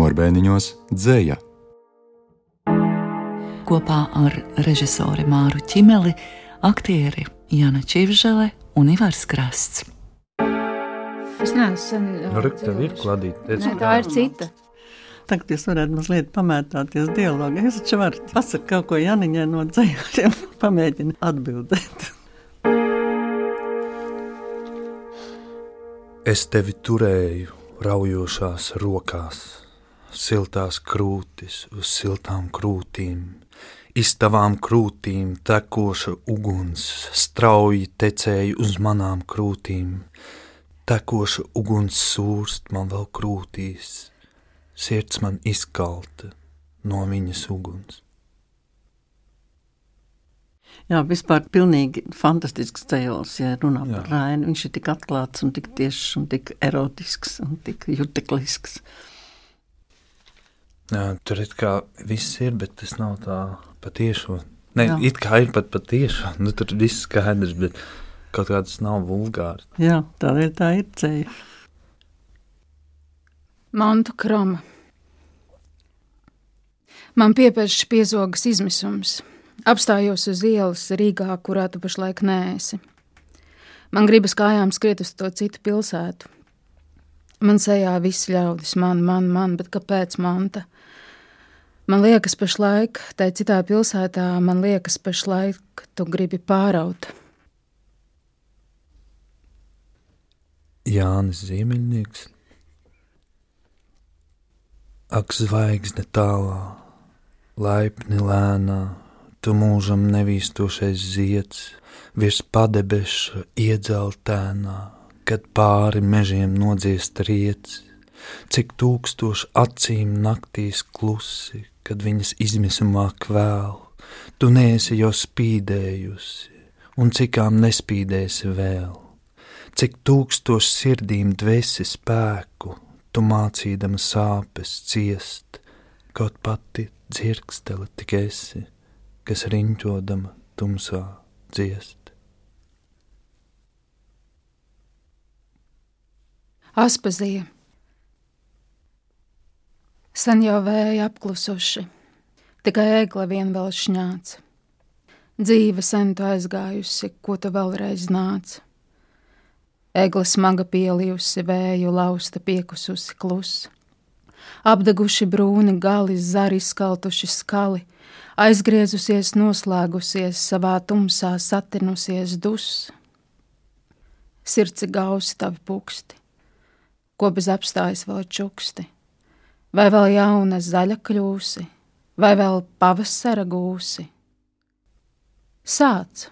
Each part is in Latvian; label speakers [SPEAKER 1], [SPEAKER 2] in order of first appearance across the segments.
[SPEAKER 1] Norbēniņos dzēja.
[SPEAKER 2] Kopā ar režisoru Māru Čimeli, aktieri Jana Čivžele un Ivars Krasts.
[SPEAKER 3] Es neesmu sen.
[SPEAKER 4] Nu, re, tev ir kladīte. Teic,
[SPEAKER 3] Nē, tā ir cita.
[SPEAKER 5] Tagad jūs varētu mazliet pamētāties dialogā. Es taču varu pasakāt kaut ko Janiņai no dzējiem, pamēģini atbildēt.
[SPEAKER 4] Es tevi turēju raujošās rokās, siltās krūtis uz siltām krūtīm. Iz tavām krūtīm tekoša uguns strauji tecēja uz manām krūtīm. Tekoša uguns sūrst man vēl krūtīs, sirds man izkalta no viņas uguns.
[SPEAKER 5] Jā, vispār pilnīgi fantastisks ceļš, ja runā par Rainu. Viņš ir tik atklāts un tik tiešs un tik erotisks un tik juteklisks.
[SPEAKER 4] Jā, tur it kā viss ir, bet tas nav tā patiešo. Nē,
[SPEAKER 5] Jā.
[SPEAKER 4] it kā ir pat patiešo. Nu, tur viss skaidrs, bet kaut kā tas nav vulgāri.
[SPEAKER 5] Jā, tādēļ tā ir ceļa.
[SPEAKER 3] Mantu kroma. Man piepērš piezogas izmisums. Apstājos uz ielas Rīgā, kurā tu pašlaik nēsi. Man gribas kājām skriet uz to citu pilsētu. Man sejā viss ļaudis, man, man, man, bet kāpēc manta? Man liekas, pašlaik, tai citā pilsētā, man liekas, pašlaik tu gribi pāraut.
[SPEAKER 4] Jānis Ziemeļnieks. Ak, zvaigzne tālā, laipni lēnā, tu mūžam nevīstošais zieds, virs padebeša iedzeltēnā, kad pāri mežiem nodziest riets, cik tūkstoši acīm naktīs klusi, kad viņas izmisumā kvēl, tu neesi jau spīdējusi, un cikām nespīdēsi vēl cik tūkstoši sirdīm dvēsi spēku, tu mācīdama sāpes ciest, kaut pati dzirkstele tik esi, kas riņķodama tumsā dziest.
[SPEAKER 3] Aspazija. Sen jau vēja apklusuši, tikai ēkla vien vēl šņāc. Dzīve sen tu aizgājusi, ko tu vēlreiz nāc. Egla smaga pielijusi vēju, lausta piekususi klus. Apdeguši brūni gali, zari skaltuši skali, aizgriezusies, noslēgusies savā tumsā, satinusies dus. Sirds ir gausi tavi puksti, ko bez apstājas vēl čuksti, vai vēl jauna zaļa kļūsi, vai vēl pavasara gūsi. Sāc!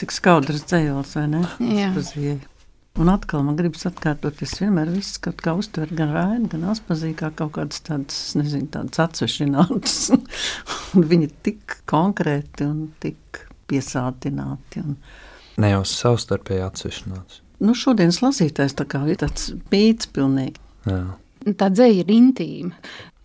[SPEAKER 5] Cik skaudrs ceļš, vai ne?
[SPEAKER 3] Jā.
[SPEAKER 5] Un atkal man gribas atkārtot, es vienmēr viss kaut kā uztveru gan rāņu, gan aspazīju kā kaut kādas tādas, nezinu, tādas atsvešinātas. un viņi ir tik konkrēti un tik piesātināti. Un,
[SPEAKER 4] Ne jau savstarpēji atsevišķināts.
[SPEAKER 5] nu, šodienas lasītājs tā kā ir tāds pīts pilnīgi.
[SPEAKER 4] Jā.
[SPEAKER 3] tā dzēja ir intīma.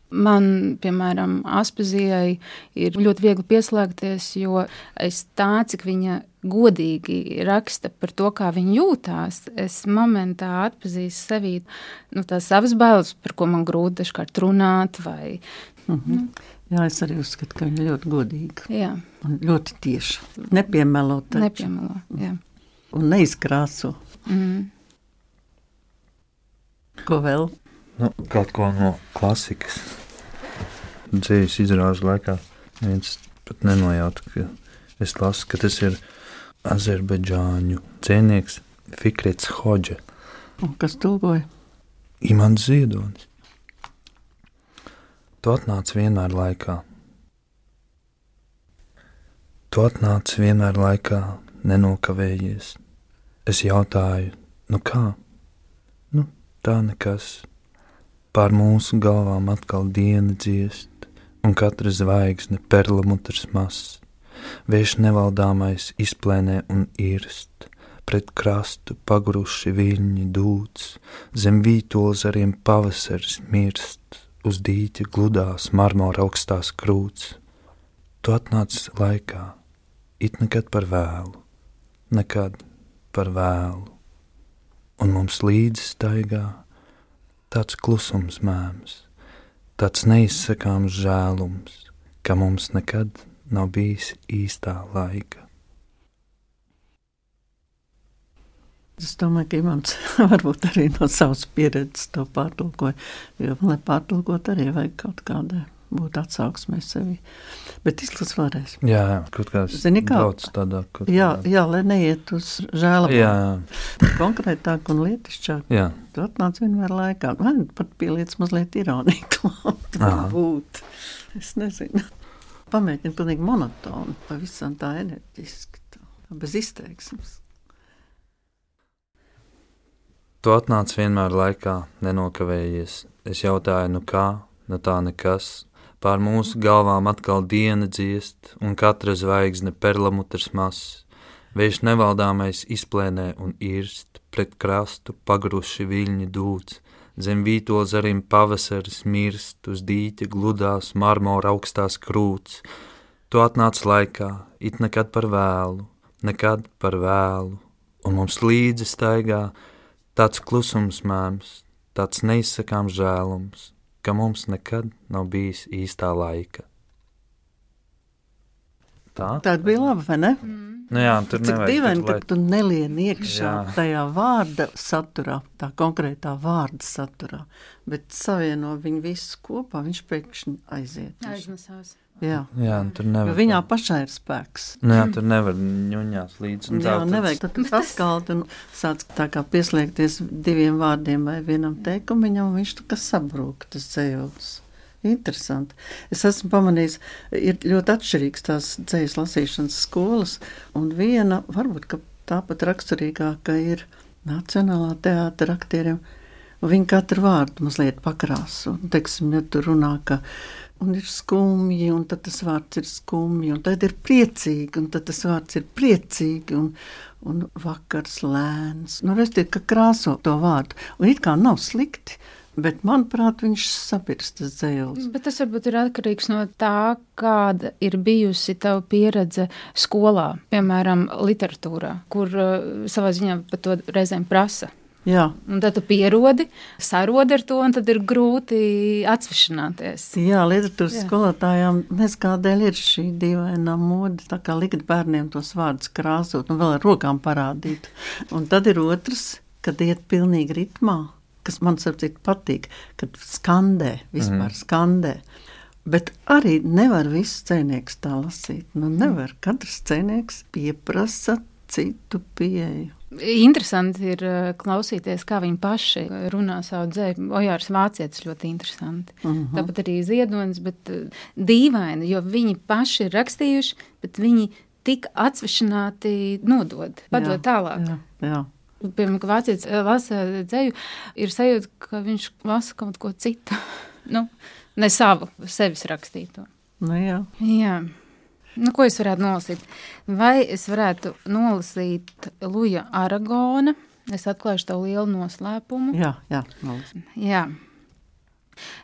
[SPEAKER 3] Man, piemēram, Aspazijai ir ļoti viegli pieslēgties, jo es tā, cik viņa godīgi raksta par to, kā viņa jūtās, es momentā atpazīstu sevī nu, tās savas bailes, par ko man grūti dažkārt runāt. Vai,
[SPEAKER 5] Mhm. Jā, es arī uzskatu, ka viņa ļoti godīga
[SPEAKER 3] jā,
[SPEAKER 5] un ļoti tieša. Nepiemelo taču.
[SPEAKER 3] nepiemelo. Jā.
[SPEAKER 5] un neizkrāso.
[SPEAKER 3] Mm.
[SPEAKER 5] Ko vēl?
[SPEAKER 4] Nu, kaut ko no klasikas. Dzīves izrāžu laikā viens pat nenojauta, ka es lasu, ka tas ir Azerbaidžāņu dzēnieks Fikrits Hodža,
[SPEAKER 5] Un kas tulkoja?
[SPEAKER 4] Imants Ziedonis. Tu atnāc vienmēr laikā. Tu atnāc vienmēr laikā, nenokavējies. Es jautāju, nu kā? Tā nekas. Pār mūsu galvām atkal diena dziest, un katra zvaigzne perlamutrs mazs. Vējš nevaldāmais izplēnē un irst, pret krastu paguruši viļņi dūts, zem vītolzariem pavasars mirst, uz dīķa gludās marmora augstās krūts. Tu atnāc laikā, it nekad par vēlu, nekad par vēlu, un mums līdzi staigā tāds klusums mēms, tāds neizsakāms žēlums, ka mums nekad nav bijis īstā laika.
[SPEAKER 5] Es domāju, ka Imants varbūt arī no savas pieredzes to pārtulkoja, jo, lai pārtulkot arī vajag kaut kādai būt atsauksmē sevi. Bet izlas vēlreiz.
[SPEAKER 4] Jā, kaut kāds
[SPEAKER 5] Zini kā?
[SPEAKER 4] brauc tādā, kaut
[SPEAKER 5] Jā,
[SPEAKER 4] kādā-
[SPEAKER 5] jā, lai neiet uz žēlabu.
[SPEAKER 4] jā,
[SPEAKER 5] Konkrētāk un lietišķāk.
[SPEAKER 4] jā.
[SPEAKER 5] Tu atnāc vienmēr laikā. Nu pat pieliec mazliet ironiju klāt. Būt. Es nezinu. Pamēģini pilnīgi monotoni, pavisam tā enerģiski, tā, bez izteiksmes.
[SPEAKER 4] Tu atnāc vienmēr laikā, nenokavējies. Es jautāju, nu kā, nu tā nekas. Pār mūsu galvām atkal diena dziest, un katra zvaigzne perlamutrs mazs. Vējš nevaldāmais izplēnē un irst, pret krastu pagruši viļņi dūts. Zem vīto zarim pavasaris mirst, uz dīķa gludās marmora augstās krūts. Tu atnāc laikā, it nekad par vēlu, nekad par vēlu, un mums līdzi staigā tāds klusums mēms, tāds neizsakāms žēlums, ka mums nekad nav bijis īstā laika. Tā?
[SPEAKER 5] Tā bija laba, vai ne?
[SPEAKER 4] Nu jā, tur
[SPEAKER 5] Cik dīvaini, ka tu nelieni iekšā
[SPEAKER 4] Jā.
[SPEAKER 5] tajā vārda saturā, tā konkrētā vārda saturā, bet savieno viņu visu kopā, viņš pēkšņi aiziet.
[SPEAKER 3] Aiznesās.
[SPEAKER 5] Jā,
[SPEAKER 4] Jā, tur
[SPEAKER 5] jo
[SPEAKER 4] nevar.
[SPEAKER 5] viņā pašai ir spēks.
[SPEAKER 4] Nu jā, tur nevar ņuņās līdzi. un
[SPEAKER 5] Jā,
[SPEAKER 4] tā, tad-
[SPEAKER 5] nevajag tad saskalt un sāc tā kā pieslēgties diviem vārdiem vai vienam teikumam, un viņš tā kā sabrūk tas dzējums. Interesanti. Es esmu pamanījis, ir ļoti atšķirīgs tās dzējas lasīšanas skolas, un viena varbūt ka tāpat raksturīgāka ir Nacionālā teātra aktieriem. un Viņi katru vārdu mazliet pakrāso. Teiksim, ja tur runā, ka un ir skumji, un tad tas vārds ir skumji, un tad ir priecīgi, un tad tas vārds ir priecīgi, un, un vakars lēns. Nu, Restīvi, ka krāso to vārdu, un it kā nav slikti, bet manuprāt, viņš sapirst tas dzēles.
[SPEAKER 3] Bet tas varbūt ir atkarīgs no tā, kāda ir bijusi tava pieredze skolā, piemēram, literatūrā, kur uh, savā ziņā par to reizēm prasa.
[SPEAKER 5] Jā,
[SPEAKER 3] Un tad tu pierodi, sarodi ar to, un tad ir grūti atsvešināties.
[SPEAKER 5] Jā, literatūras
[SPEAKER 3] Jā.
[SPEAKER 5] skolotājām nezinu, kādēļ ir šī dīvainā mode, tā kā likt bērniem tos vārdus krāsot un vēl ar rokām parādīt. Un tad ir otrs, kad iet pilnīgi ritmā, kas man sapcīt patīk, kad skandē, vispār mm. skandē. Bet arī nevar viss cēnieks tā lasīt. Nu, nevar. Katrs cēnieks pieprasa citu pieeju.
[SPEAKER 3] Interesanti ir uh, klausīties, kā viņi paši runā savu dzēju. Ojārs Vācietis ļoti interesanti. Uh
[SPEAKER 5] Mhm.
[SPEAKER 3] -huh. Tāpat arī Ziedonis, bet uh, dīvaini, jo viņi paši ir rakstījuši, bet viņi tik atsvešināti nodod, padod
[SPEAKER 5] Jā,
[SPEAKER 3] tālāk.
[SPEAKER 5] Jā, jā.
[SPEAKER 3] Piemēram, kad vācietis eh, lasa dzēju, ir sajūta, ka viņš lasa kaut ko citu. nu, ne savu, sevis rakstīto.
[SPEAKER 5] Nu, jā.
[SPEAKER 3] Jā. Nu, ko es varētu nolasīt? Vai es varētu nolasīt Luja Aragona? Es atklāšu tev lielu noslēpumu.
[SPEAKER 5] jā, jā. Malus.
[SPEAKER 3] Jā.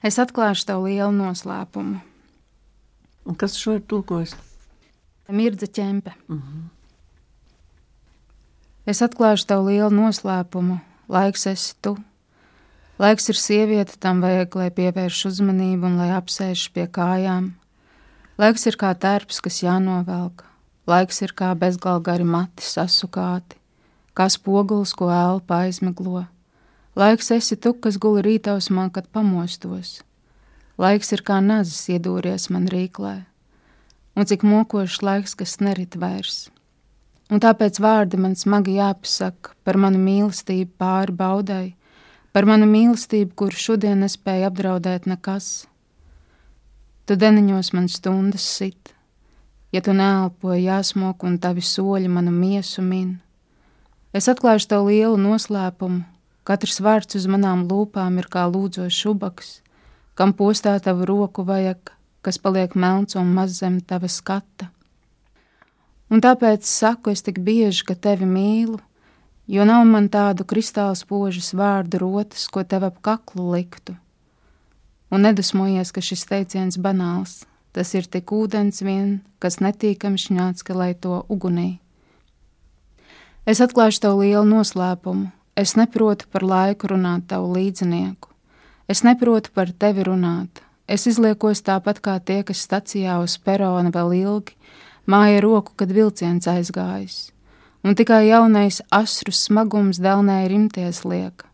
[SPEAKER 3] Es atklāšu tev lielu noslēpumu.
[SPEAKER 5] Un kas šo ir tulkojis?
[SPEAKER 3] Mirdza ķempe. Es atklāšu tev lielu noslēpumu. Laiks esi tu. Laiks ir sieviete, tam vajag, lai pievērš uzmanību un lai apsēž pie kājām. Laiks ir kā tērps, kas jānovelk. Laiks ir kā bezgalgari mati sasukāti, kā spogulis, ko elpa aizmiglo. Laiks esi tu, kas guli rītausmā, kad pamostos. Laiks ir kā nazis iedūries man rīklē un cik mokošs laiks, kas nerit vairs. Un tāpēc vārdi man smagi jāpasaka par manu mīlestību pāri baudai, par manu mīlestību, kuru šodien nespēja apdraudēt nekas. Tu deniņos man stundas sit, ja tu neelpoji jāsmok un tavi soļi manu miesu min. Es atklāšu tev lielu noslēpumu, katrs vārds uz manām lūpām ir kā lūdzošs ubaks, kam postā tavu roku vajag, kas paliek melns un maz zem tava skata. Un tāpēc saku es tik bieži, ka tevi mīlu, jo nav man tādu kristāla spožas vārdu rotas, ko tev ap kaklu liktu. Un nedusmojies, ka šis teiciens banāls, tas ir tik ūdens vien, kas netīkam šņāts, ka lai to ugunī. Es atklāšu tev lielu noslēpumu, es neprotu par laiku runāt tavu līdzinieku. Es neprotu par tevi runāt. Es izliekos tāpat kā tie, kas stacijā uz perona vēl ilgi, māja roku, kad vilciens aizgājis, un tikai jaunais asru smagums dēlnē rimties liek.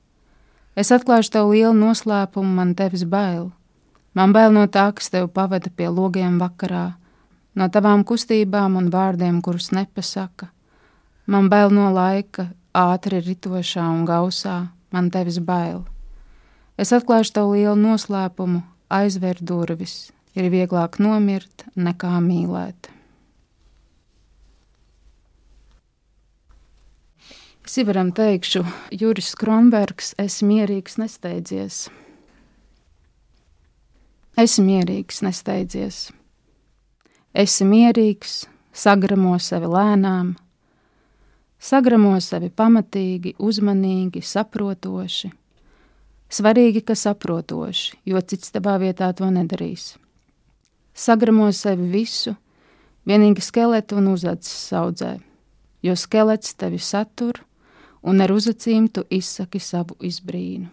[SPEAKER 3] Es atklāšu tev lielu noslēpumu, man tevis bail. Man bail no tā, kas tev pavada pie logiem vakarā, no tavām kustībām un vārdiem, kurus nepasaka. Man bail no laika, ātri ritošā un gausā, man tevis bail. Es atklāšu tev lielu noslēpumu, aizver durvis. Ir vieglāk nomirt nekā mīlēt. Sivaram teikšu, Juris Kronbergs, es mierīgs nesteidzies. Esi mierīgs, nesteidzies. Esi mierīgs, sagramo sevi lēnām, sagramo sevi pamatīgi, uzmanīgi, saprotoši Svarīgi, ka saprotoši, jo cits tavā vietā to nedarīs. Sagramo sevi visu, vienīgi skeletu un uzacis saudzē, jo skelets tevi satur, un ar uzacīm tu izsaki savu izbrīnu.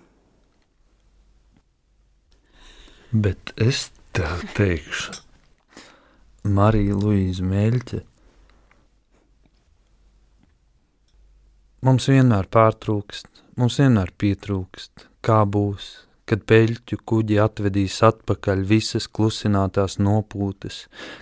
[SPEAKER 4] Bet es tev teikšu, Marija Luīza Meļķe. Mums vienmēr pārtrūkst, mums vienmēr pietrūkst, kā būs, kad peļķu kuģi atvedīs atpakaļ visas klusinātās nopūtas,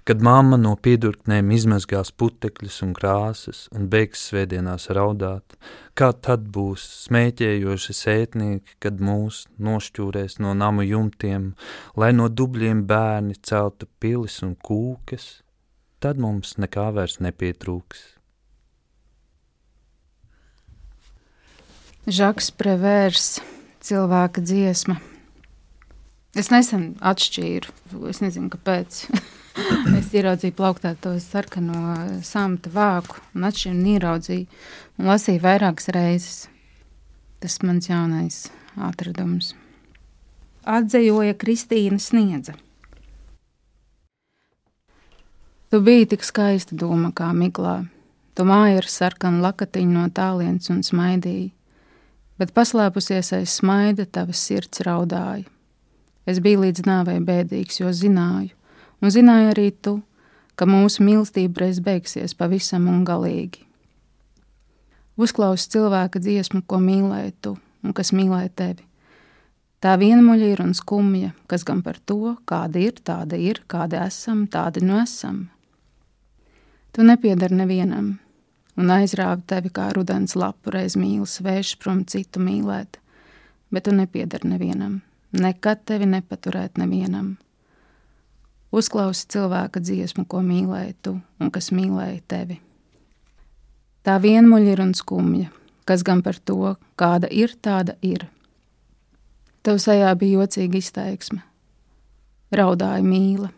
[SPEAKER 4] kad mamma no piedurknēm izmazgās putekļus un krāsas un beigs svētdienās raudāt, kā tad būs smēķējoši sētnieki, kad mūs nošķūrēs no namu jumtiem, lai no dubļiem bērni celtu pilis un kūkas, tad mums nekā vairs nepietrūks.
[SPEAKER 3] Žaks Prevērs cilvēka dziesma. Es nesen atšķīru, es nezinu, kāpēc. es ieraudzīju plauktā to sarkano samta vāku, un atšķīru un ieraudzīju, un lasīju vairākas reizes. Tas mans jaunais atradums. Atzejoja Kristīna Sniedza. Tu biji tik skaista doma kā miglā. Tu māji ar sarkanu lakatiņu no tālienes un smaidīji bet paslēpusies aiz smaida tavas sirds raudāja. Es biju līdz nāvei bēdīgs, jo zināju, un zināju arī tu, ka mūsu mīlestība reiz beigsies pavisam un galīgi. Uzklausi cilvēka dziesmu, ko mīlēji tu un kas mīlēja tevi. Tā vienmuļa ir un skumja, kas gan par to, kāda ir, tāda ir, kāda esam, tādi nu esam. Tu nepiedari nevienam, un aizrāva tevi kā rudens lapu reiz mīlis, vērš prom citu mīlēt, bet tu nepiedari nevienam, nekad tevi nepaturēt nevienam. Uzklausi cilvēka dziesmu, ko mīlēji tu un kas mīlēja tevi. Tā vienmuļa ir un skumja, kas gan par to, kāda ir, tāda ir. Tev sejā bija jocīga izteiksme, raudāja mīla.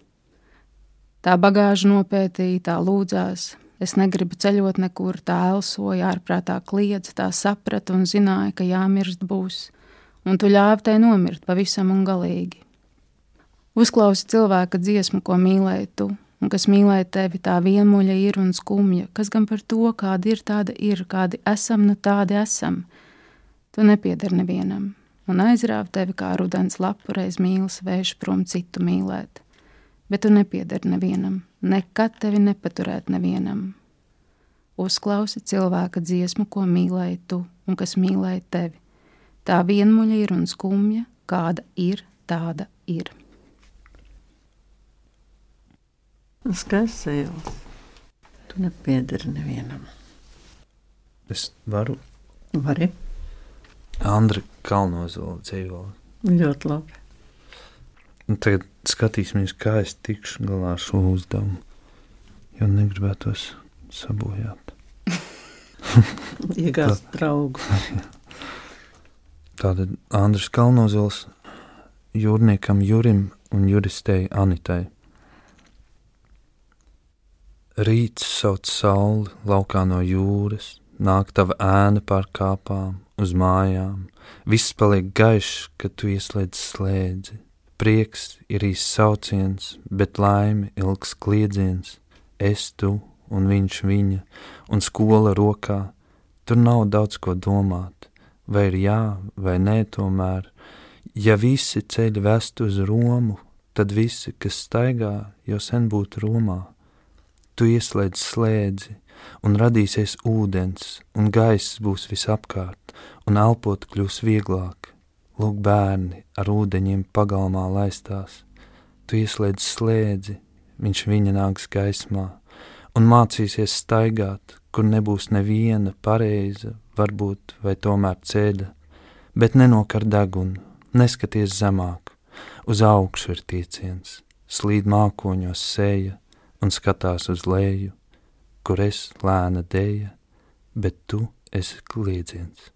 [SPEAKER 3] Tā bagāža nopētīja, tā lūdzās, Es negribu ceļot nekur, tā elsoja, ārprātā kliedza, tā saprata un zināja, ka jāmirst būs, un tu ļāvi tai nomirt pavisam un galīgi. Uzklausi cilvēka dziesmu, ko mīlēji tu, un kas mīlēja tevi, tā vienmuļa ir un skumja, kas gan par to, kāda ir, tāda ir, kādi esam, nu tādi esam. Tu nepiedari nevienam, un aizrāv tevi kā rudens lapu reiz mīlis, vērš prom citu mīlēt. Bet tu nepiedari nevienam, nekad tevi nepaturēt nevienam. Uzklausi cilvēka dziesmu, ko mīlēji tu un kas mīlēja tevi. Tā vienmuļa ir un skumja, kāda ir, tāda ir.
[SPEAKER 5] Skaists ejot. Tu nepiedari nevienam.
[SPEAKER 4] Es varu.
[SPEAKER 5] Vari.
[SPEAKER 4] Andra Kalnozola dzīvo.
[SPEAKER 5] Ļoti labi.
[SPEAKER 4] Un tagad skatīsimies, kā es tikšu galā ar šo uzdevumu. Jo negribētos sabojāt.
[SPEAKER 5] Iegāzt draugu.
[SPEAKER 4] Tātad Andris Kalnozils jūrniekam Jurim un juristei Anitai. Rīts sauc sauli laukā no jūras, nāk tava ēna pār kāpām, uz mājām, viss paliek gaišs, kad tu ieslēdz slēdzi Prieks ir īsts sauciens, bet laime ilgs kliedziens. Es tu un viņš viņa, un skola rokā. Tur nav daudz ko domāt, vai ir jā, vai nē, tomēr. Ja visi ceļi vest uz Romu, tad visi, kas staigā, jau sen būtu Romā. Tu ieslēdz slēdzi, un radīsies ūdens, un gaiss būs visapkārt, un elpot kļūs vieglāk. Lūk, bērni ar ūdeņiem pagalmā laistās. Tu ieslēdz slēdzi, viņš viņa nāks gaismā, un mācīsies staigāt, kur nebūs neviena pareiza, varbūt vai tomēr ceļa, bet nenokar degunu, neskaties zemāk, uz augšu ir tieciens, slīd mākoņos seja un skatās uz leju, kur es lēna dēja, bet tu esi kliedziens.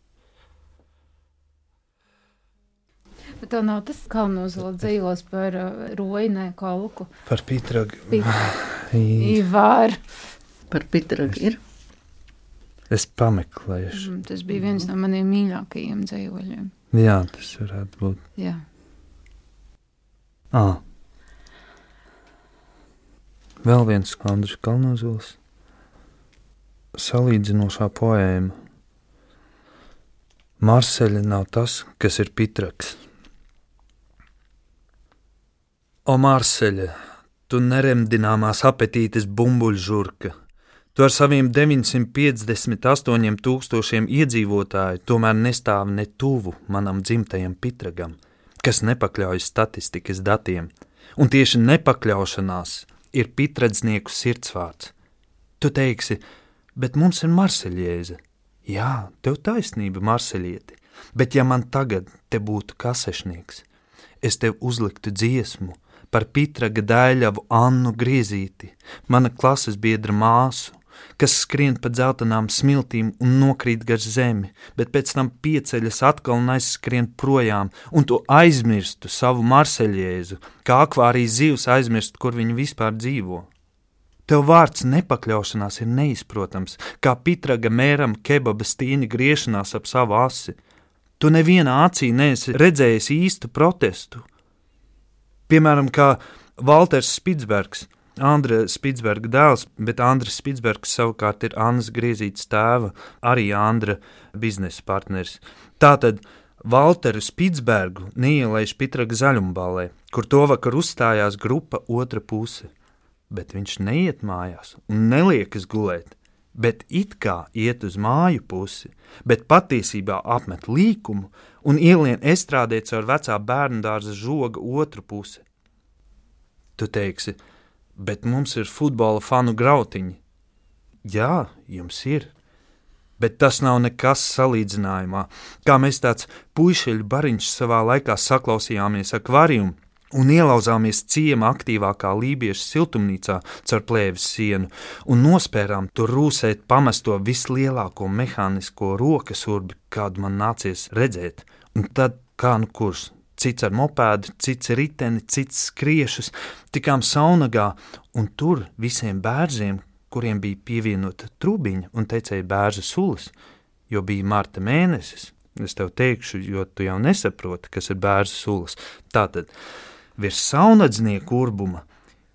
[SPEAKER 3] Bet tā nav tas kalnozula dzīvos par uh, roinē kalku.
[SPEAKER 4] Par pitragu.
[SPEAKER 3] Ivar.
[SPEAKER 5] Par pitragu ir.
[SPEAKER 4] Es pameklēšu.
[SPEAKER 3] Mm, tas bija viens no maniem mīļākajiem dzīvoļiem.
[SPEAKER 4] Jā, tas varētu būt.
[SPEAKER 3] Jā.
[SPEAKER 4] Ah. Vēl viens Andris Kalnozuls. Salīdzinošā poēma. Marseļa nav tas, kas ir pitraks. O Marseļa, tu neremdināmās apetītes bumbuļžurka! Tu ar saviem 958 tūkstošiem iedzīvotāju tomēr nestāv ne tuvu manam dzimtajam pitragam, kas nepakļaujas statistikas datiem, un tieši nepakļaušanās ir pitradznieku sirdsvārds. Tu teiksi, bet mums ir marseļieze. Jā, tev taisnība, marseļieti, bet ja man tagad te būtu kasešnieks, es tev uzliktu dziesmu par pitraga dēļavu Annu Griezīti, mana klases biedra māsu, kas skrien pa dzeltenām smiltīm un nokrīt gar zemi, bet pēc tam pieceļas atkal un aizskrien projām, un to aizmirstu savu marseļiēzu, kā akvārijas zivs aizmirst, kur viņi vispār dzīvo. Tev vārds nepakļaušanās ir neizprotams, kā pitraga mēram kebaba stīņa griešanās ap savu asi. Tu nevienā acī neesi redzējis īstu protestu. Piemēram, kā Walters Spitsbergs – Andra Spitsberga dēls, bet Andris Spitsbergs savukārt ir Annas Griezītas tēva, arī Andra biznesa partneris. Tātad Valteru Spitsbergu neielaiž Pitraga zaļumbalē, kur to vakar uzstājās grupa otra puse. Bet viņš neiet mājās un neliekas gulēt, bet it kā iet uz māju pusi, bet patiesībā apmet līkumu un ielien estrādē caur vecā bērnu dārza žoga otru pusi. Tu teiksi, bet mums ir futbola fanu grautiņi. Jā, jums ir. Bet tas nav nekas salīdzinājumā. Kā mēs tāds puišeļu bariņš savā laikā saklausījāmies akvārijumā un ielauzāmies ciema aktīvākā lībiešu siltumnīcā caur plēves sienu un nospērām tur rūsēt pamesto vislielāko mehānisko rokas urbi, kādu man nācies redzēt. Un tad kā nu kurs cits ar mopēdu, cits riteni, cits skriešus, tikām saunagā, un tur visiem bērziem, kuriem bija pievienota trubiņa un tecēja bērza sulas, jo bija marta mēnesis. Es tev teikšu, jo tu jau nesaproti, kas ir bērza sulas. Tātad virs saunadznieku urbuma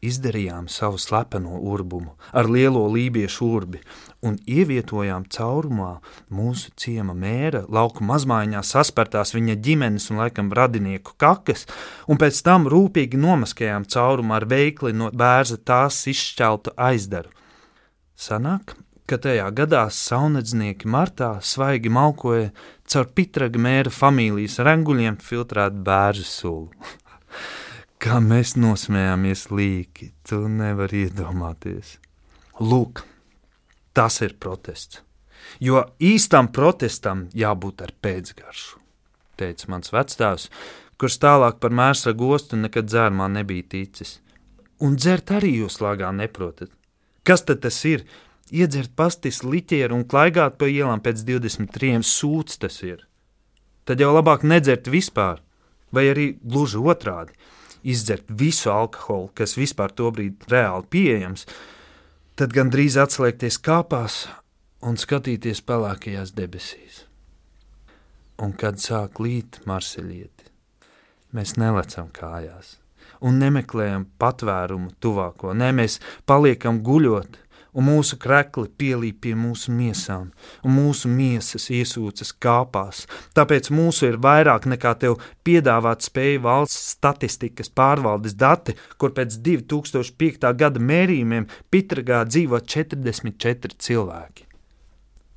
[SPEAKER 4] izdarījām savu slepeno urbumu ar lielo lībiešu urbi un ievietojām caurumā mūsu ciema mēra lauku mazmaiņā saspertās viņa ģimenes un laikam radinieku kakas, un pēc tam rūpīgi nomaskējām caurumu ar veikli no bērza tās izšķeltu aizdaru. Sanāk, ka tajā gadā saunedznieki martā svaigi malkoja caur pitraga mēra familijas renguļiem filtrētu bērzu sulu. Kā mēs nosmējāmies līki, tu nevari iedomāties. Lūk, tas ir protests. Jo īstam protestam jābūt ar pēcgaršu, teica mans vectēvs, kurš tālāk par mēsra gostu nekad dzērmā nebija ticis. Un dzert arī jūs lāgā neprotat. Kas tad tas ir? Iedzert pastis liķieru un klaigāt pa ielām pēc 23 sūds tas ir. Tad jau labāk nedzert vispār, vai arī gluži otrādi izdzert visu alkoholu, kas vispār tobrīd reāli pieejams, tad gan drīz atslēgties kāpās un skatīties pelēkajās debesīs. Un kad sāk līt marseļieti, mēs nelecam kājās un nemeklējam patvērumu tuvāko, ne mēs paliekam guļot un mūsu krekli pielīp pie mūsu miesām, un mūsu miesas iesūcas kāpās. Tāpēc mūsu ir vairāk nekā tev piedāvāt spēju valsts statistikas pārvaldes dati, kur pēc 2005. gada mērījumiem Pitragā dzīvo 44 cilvēki.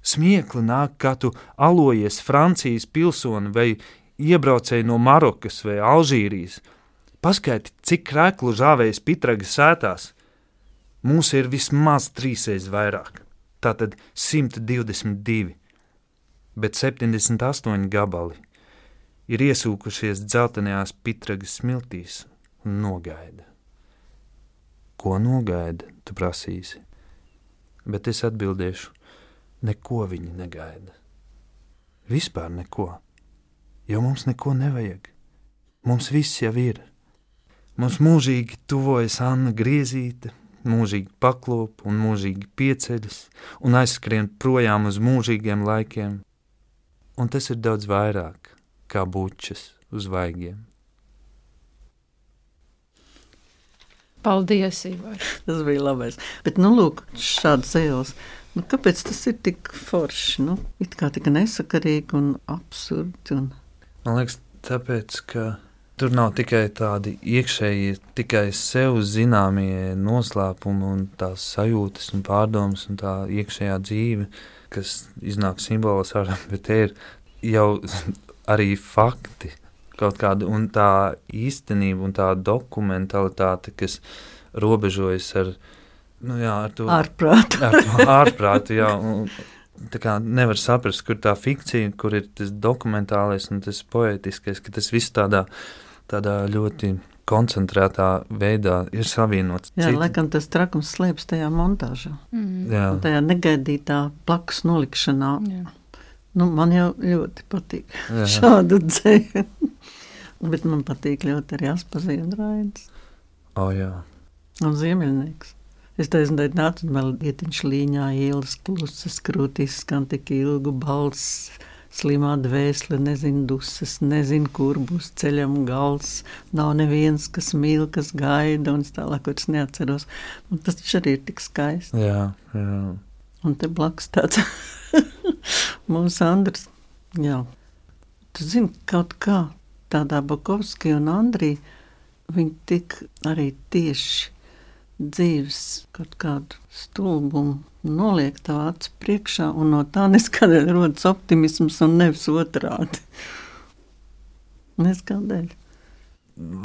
[SPEAKER 4] Smiekli nāk, kā tu alojies Francijas pilsoni vai iebraucēji no Marokas vai Alžīrijas. Paskaidri, cik krēklu žāvējas Pitragas sētās. Mums ir vismaz trīsreiz vairāk, tātad 122, bet 78 gabali ir iesūkušies dzeltenajās Pitragas smiltīs un nogaida. Ko nogaida, tu prasīsi? Bet es atbildēšu, neko viņi negaida. Vispār neko, jo mums neko nevajag. Mums viss jau ir. Mums mūžīgi tuvojas Anna Griezīte, mūžīgi paklop un mūžīgi pieceļas un aizskrien projām uz mūžīgiem laikiem. Un tas ir daudz vairāk kā bučas uz vaigiem.
[SPEAKER 3] Paldies, Ivar.
[SPEAKER 5] Tas bija labais. Bet, nu, lūk, šāds ejos. Nu, kāpēc tas ir tik forši? Nu, it kā tik nesakarīgi un absurdi. Un...
[SPEAKER 4] Man liekas, tāpēc, ka Tur nav tikai tādi iekšēji, tikai sev zināmie noslēpumi un tās sajūtas un pārdomas un tā iekšējā dzīve, kas iznāk simbolos ārā, bet te ir jau arī fakti kaut kāda un tā īstenība un tā dokumentalitāte, kas robežojas ar, nu jā, ar to
[SPEAKER 5] ārprātu.
[SPEAKER 4] ar to ārprātu, jā, un, tā kā nevar saprast, kur tā fikcija, kur ir tas dokumentālais un tas poetiskais, ka tas viss tādā tādā ļoti koncentrētā veidā ir savienots.
[SPEAKER 5] Jā, Cita... laikam tas trakums slēpjas tajā montāžā.
[SPEAKER 3] Mm.
[SPEAKER 4] Jā.
[SPEAKER 5] Tajā negaidītā blakus nolikšanā.
[SPEAKER 3] Jā.
[SPEAKER 5] Nu, man jau ļoti patīk
[SPEAKER 4] Jā.
[SPEAKER 5] šāda dzēja. Bet man patīk ļoti arī Aspazīna raids
[SPEAKER 4] O, jā.
[SPEAKER 5] un Ziemeļnieks. Es teicu, ka nāc un vēl ietiņš līņā ielas klusas krūtīs skan tik ilgu balss. Slimā dvēsele, nezinu, dusmas, nezinu, kur būs ceļam gals. Nav neviens, kas mīl, kas gaida, un es tālāk vairs neatceros. Un tas taču arī ir tik skaisti.
[SPEAKER 4] Jā, jā.
[SPEAKER 5] Un te blakus tāds mūsu Andris. Jā, tu zini, kaut kā tādā Bakovski un Andrī viņi tik arī tieši dzīves kaut kādu stulbumu noliek tā acu priekšā, un no tā neskādēļ rodas optimisms un nevis otrādi. Neskādēļ.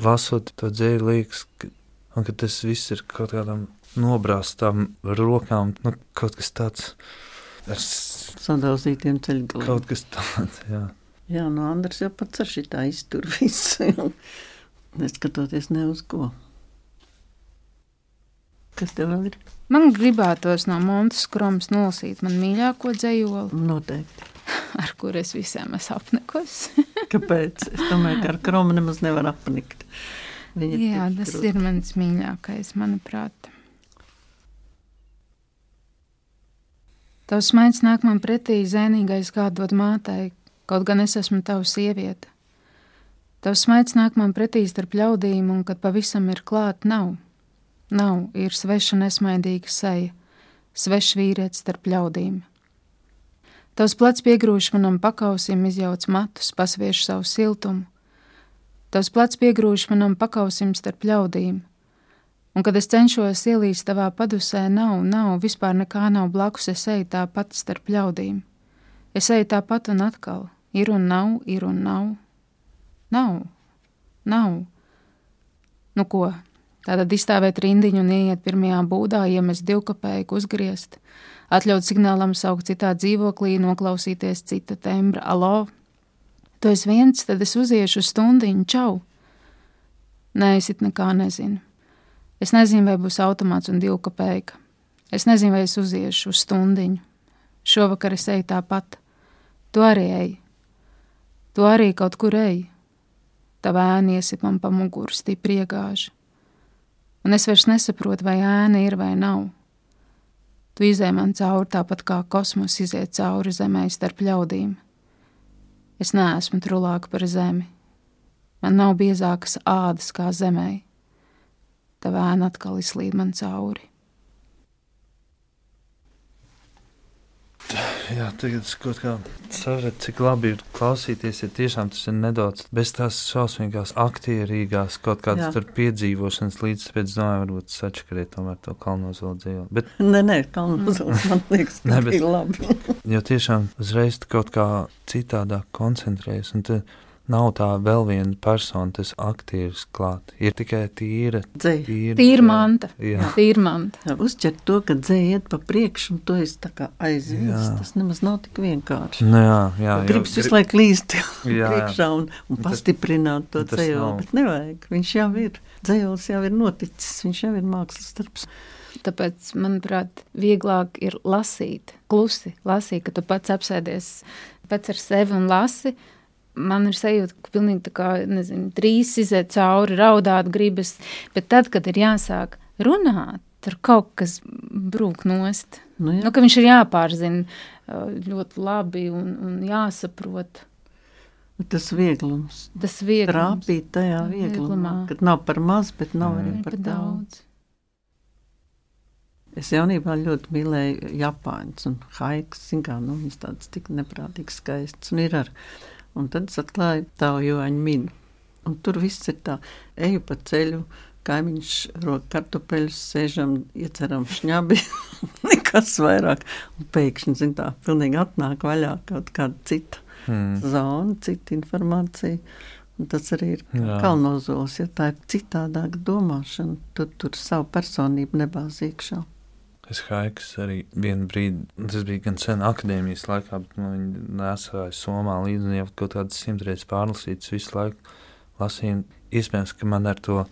[SPEAKER 4] Lasot to dzēju, liekas, ka, un, ka tas viss ir kaut kādam nobrāztām rokām, nu, kaut kas tāds ar s-
[SPEAKER 5] Sadalzītiem ceļgaliem.
[SPEAKER 4] kaut kas tāds, jā.
[SPEAKER 5] Jā, no Andras jau pats ar šitā iztur visu. Neskatoties ne uz ko. Kas tev vēl ir?
[SPEAKER 3] Man gribētos no Montes Kromas nolasīt man mīļāko dzējoli,
[SPEAKER 5] Noteikti.
[SPEAKER 3] ar kur es visiem esmu apnikusi.
[SPEAKER 5] Kāpēc? Es domāju, ka ar kromu nemaz nevar apnikt. Viņa
[SPEAKER 3] Jā,
[SPEAKER 5] tik
[SPEAKER 3] tas
[SPEAKER 5] krūta.
[SPEAKER 3] ir mans mīļākais, manuprāt. Tavs smaids nāk man pretī zēnīgais kā dod mātei, kaut gan es esmu tava sieviete. Tavs smaids nāk man pretī starp ļaudīm, un kad pavisam ir klāt, nav. Nav, ir sveša nesmaidīga seja, svešs vīrietis starp ļaudīm. Tavs plecs piegrūž manam pakausim, izjauc matus, pasviež savu siltumu. Tavs plecs piegrūž manam pakausim starp ļaudīm. Un, kad es cenšos ielīst tavā padusē, nav, nav, vispār nekā nav blakus, es eju tāpat starp ļaudīm. Es eju tāpat un atkal, ir un nav, ir un nav. Nav, nav. Nu ko, tātad izstāvēt rindiņu un ieiet pirmajā būdā, iemest divkapēju, uzgriezt, atļaut signālam saukt citā dzīvoklī, noklausīties cita tembra, alo, tu esi viens, tad es uziešu uz stundiņu, čau! Nē, es it nekā nezinu. Es nezinu, vai būs automāts un divu kapēka. Es nezinu, vai es uziešu uz stundiņu. Šovakar es eju tāpat. Tu arī eji. Tu arī kaut kur eji. Tava ēna iesit man pa muguru stipri iegāž. Un es vairs nesaprotu, vai ēna ir vai nav. Tu izēj man cauri tāpat kā kosmos iziet cauri zemē starp ļaudīm. Es neesmu trulāka par zemi. Man nav biezākas ādas kā zemē. Tā vēna atkal izslīd man cauri.
[SPEAKER 4] Jā, tagad es kaut kā sapratu, cik labi ir klausīties. Ja tiešām tas ir nedaudz bez tās šausmīgās, aktierīgās kaut kādas tur piedzīvošanas, līdz pēc domāju, varbūt sačakarēt tomēr to kalnozolu dzīvo. Bet,
[SPEAKER 5] Nē, nē, kalnos man liekas, ka
[SPEAKER 4] bet-
[SPEAKER 5] labi.
[SPEAKER 4] jo tiešām uzreiz kaut kā citādāk koncentrējies, un te nav tā vēl viena persona, tas aktieris klāt. Ir tikai tīra,
[SPEAKER 5] Dzēja.
[SPEAKER 4] tīra.
[SPEAKER 3] Manta.
[SPEAKER 4] Jā.
[SPEAKER 3] Tīra manta.
[SPEAKER 5] Uzķert to, ka dzēja iet pa priekšu, un to es tā kā aizvīstu.
[SPEAKER 4] Jā.
[SPEAKER 5] Tas nemaz nav tik vienkārši.
[SPEAKER 4] Nu, jā, jā, jo
[SPEAKER 5] Gribas visu
[SPEAKER 4] grib-
[SPEAKER 5] laiku līst
[SPEAKER 4] Jā,
[SPEAKER 5] priekšā un, un pastiprināt to
[SPEAKER 4] nav.
[SPEAKER 5] bet nevajag. Viņš jau ir, dzējols jau ir noticis, viņš jau ir mākslas darbs.
[SPEAKER 3] Tāpēc, manuprāt, vieglāk ir lasīt, klusi lasīt, ka tu pats apsēdies pats ar sevi un lasi. Man ir sajūta, ka pilnīgi tā kā, nezinu, trīs iziet cauri, raudāt gribas, bet tad, kad ir jāsāk runāt, tur kaut kas brūk nost.
[SPEAKER 5] Nu, jā.
[SPEAKER 3] Nu, ka viņš ir jāpārzina uh, ļoti labi un, un jāsaprot.
[SPEAKER 5] Tas vieglums.
[SPEAKER 3] Tas viegli
[SPEAKER 5] Trāpīt tajā vieglumā,
[SPEAKER 3] Vieglumā.
[SPEAKER 5] kad nav par maz, bet nav arī
[SPEAKER 3] ir
[SPEAKER 5] par
[SPEAKER 3] par
[SPEAKER 5] daudz.
[SPEAKER 3] daudz.
[SPEAKER 5] Es jaunībā ļoti mīlēju Japāņus un haikus. Kā, nu, viņas tādas tik neprātīgi skaistas un ir ar. Un tad es atklāju tādu joņu minu. Un tur viss ir tā, eju pa ceļu, kaimiņš rok kartupeļus, sēžam, ieceram šņabi, nekas vairāk. Un pēkšņi, zin tā, pilnīgi atnāk vaļā kaut kāda cita
[SPEAKER 4] Hmm.
[SPEAKER 5] zona, cita informācija. Un tas arī ir kalnozols, ja tā ir citādāka domāšana, tad tur savu personību nebāz iekšā.
[SPEAKER 4] Es haiks arī vienu brīdi, tas bija gan sen akadēmijas laikā, bet man viņi nesāja somā līdzi un jau kaut kādas simtreiz pārlasītas visu laiku lasīju. Iespējams, ka man ar to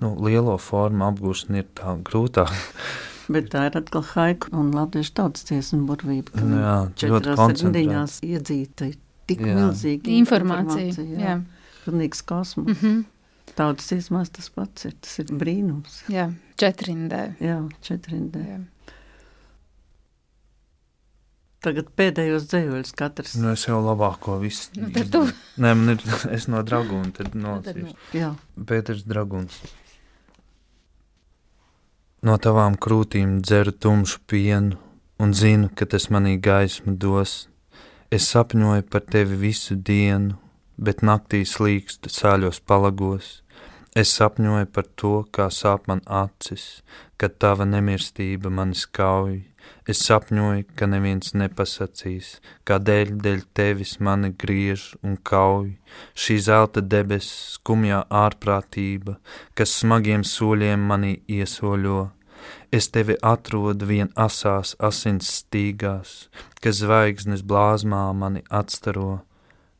[SPEAKER 4] nu, lielo formu apgūšana ir tā grūtāk.
[SPEAKER 5] Bet tā ir atkal haiku un latviešu tautas dziesmu burvība.
[SPEAKER 4] Nu jā, ļoti
[SPEAKER 5] rindiņās iedzīta tik
[SPEAKER 4] Jā.
[SPEAKER 5] milzīga
[SPEAKER 3] Informācija.
[SPEAKER 5] jā.
[SPEAKER 3] Jā.
[SPEAKER 5] Pilnīgs kosmos.
[SPEAKER 3] Mm -hmm.
[SPEAKER 5] Tautas dziesmās tas pats ir, tas ir brīnums.
[SPEAKER 3] jā, četrindē.
[SPEAKER 5] Jā, četrindē.
[SPEAKER 3] Jā.
[SPEAKER 5] Tagad pēdējos dzējoļus katrs.
[SPEAKER 4] Nu, es jau labāko visu.
[SPEAKER 3] Nu, tad tu.
[SPEAKER 4] Nē, man ir, es no dragūna, tad
[SPEAKER 3] Tad
[SPEAKER 4] nolasīšu.
[SPEAKER 3] nu.
[SPEAKER 5] Jā,
[SPEAKER 4] Pēters Draguns. No tavām krūtīm dzeru tumšu pienu un zinu, ka tas manī gaismu dos. Es sapņoju par tevi visu dienu, bet naktī slīkstu sāļos palagos. Es sapņoju par to, kā sāp man acis, kad tava nemirstība mani skauj. Es sapņoju, ka neviens nepasakīs, kādēļ dēļ tevis mani griež un kauj. Šī zelta debesis, skumjā ārprātība, kas smagiem soļiem manī iesoļo. Es tevi atrodu vien asās asins stīgās, kas zvaigznes blāzmā mani atstaro.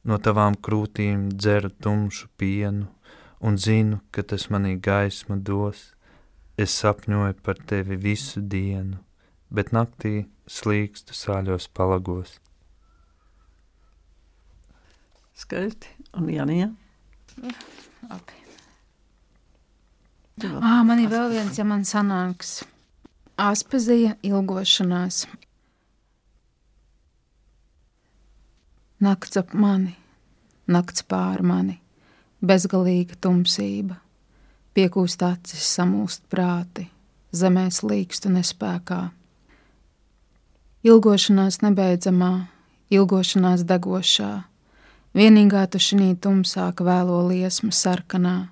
[SPEAKER 4] No tavām krūtīm dzeru tumšu pienu un zinu, ka tas manī gaismu dos. Es sapņoju par tevi visu dienu, bet naktī slīkstu sāļos palagos.
[SPEAKER 5] skaisti. Un Janija.
[SPEAKER 3] Labi. Ah, man ir vēl viens, ja man sanāks. Aspazija ilgošanās. Nakts ap mani, nakts pār mani, bezgalīga tumsība. Piekūst acis, samulst prāti, zemē slīkstu nespēkā. Ilgošanās nebeidzamā, ilgošanās degošā, vienīgā tu šī tumsā vēlo liesmu sarkanā.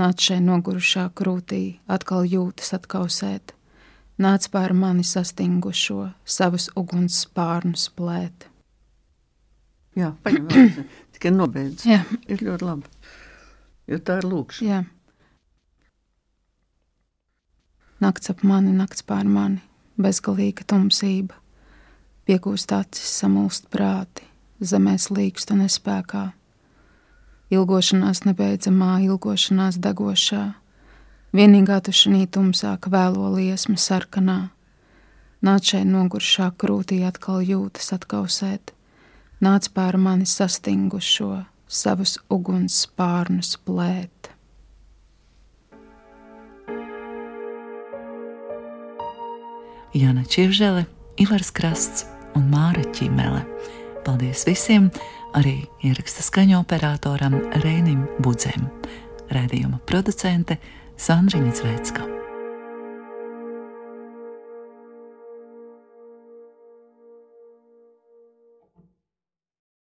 [SPEAKER 3] Nāc šai nogurušā krūtī, atkal jūtas atkausēt, nāc pār mani sastingušo, savus uguns spārnus plēt.
[SPEAKER 5] Jā, paņem. Tikai nobeidz.
[SPEAKER 3] Jā,
[SPEAKER 5] Ir ļoti labi. Jo tā ir lūkšana.
[SPEAKER 3] jā. Nakts ap mani, nakts pār mani, bezgalīga tumsība, piekūst acis, samulst prāti, zemē slīkstu nespēkā. Ilgošanās nebeidzamā, ilgošanās degošā, vienīgā tu šī tumsā vēlo liesmu sarkanā. Nāc šai noguršā krūtī atkal jūtas atkausēt, nāc pār mani sastingušo, savus uguns spārnus plēt.
[SPEAKER 2] Jana Čivžele, Ivars Krasts un Māra Čimele. Paldies visiem, arī ieraksta skaņu operatoram Rēnim Budzēm, rādījuma producente Sandriņa Zvēcka.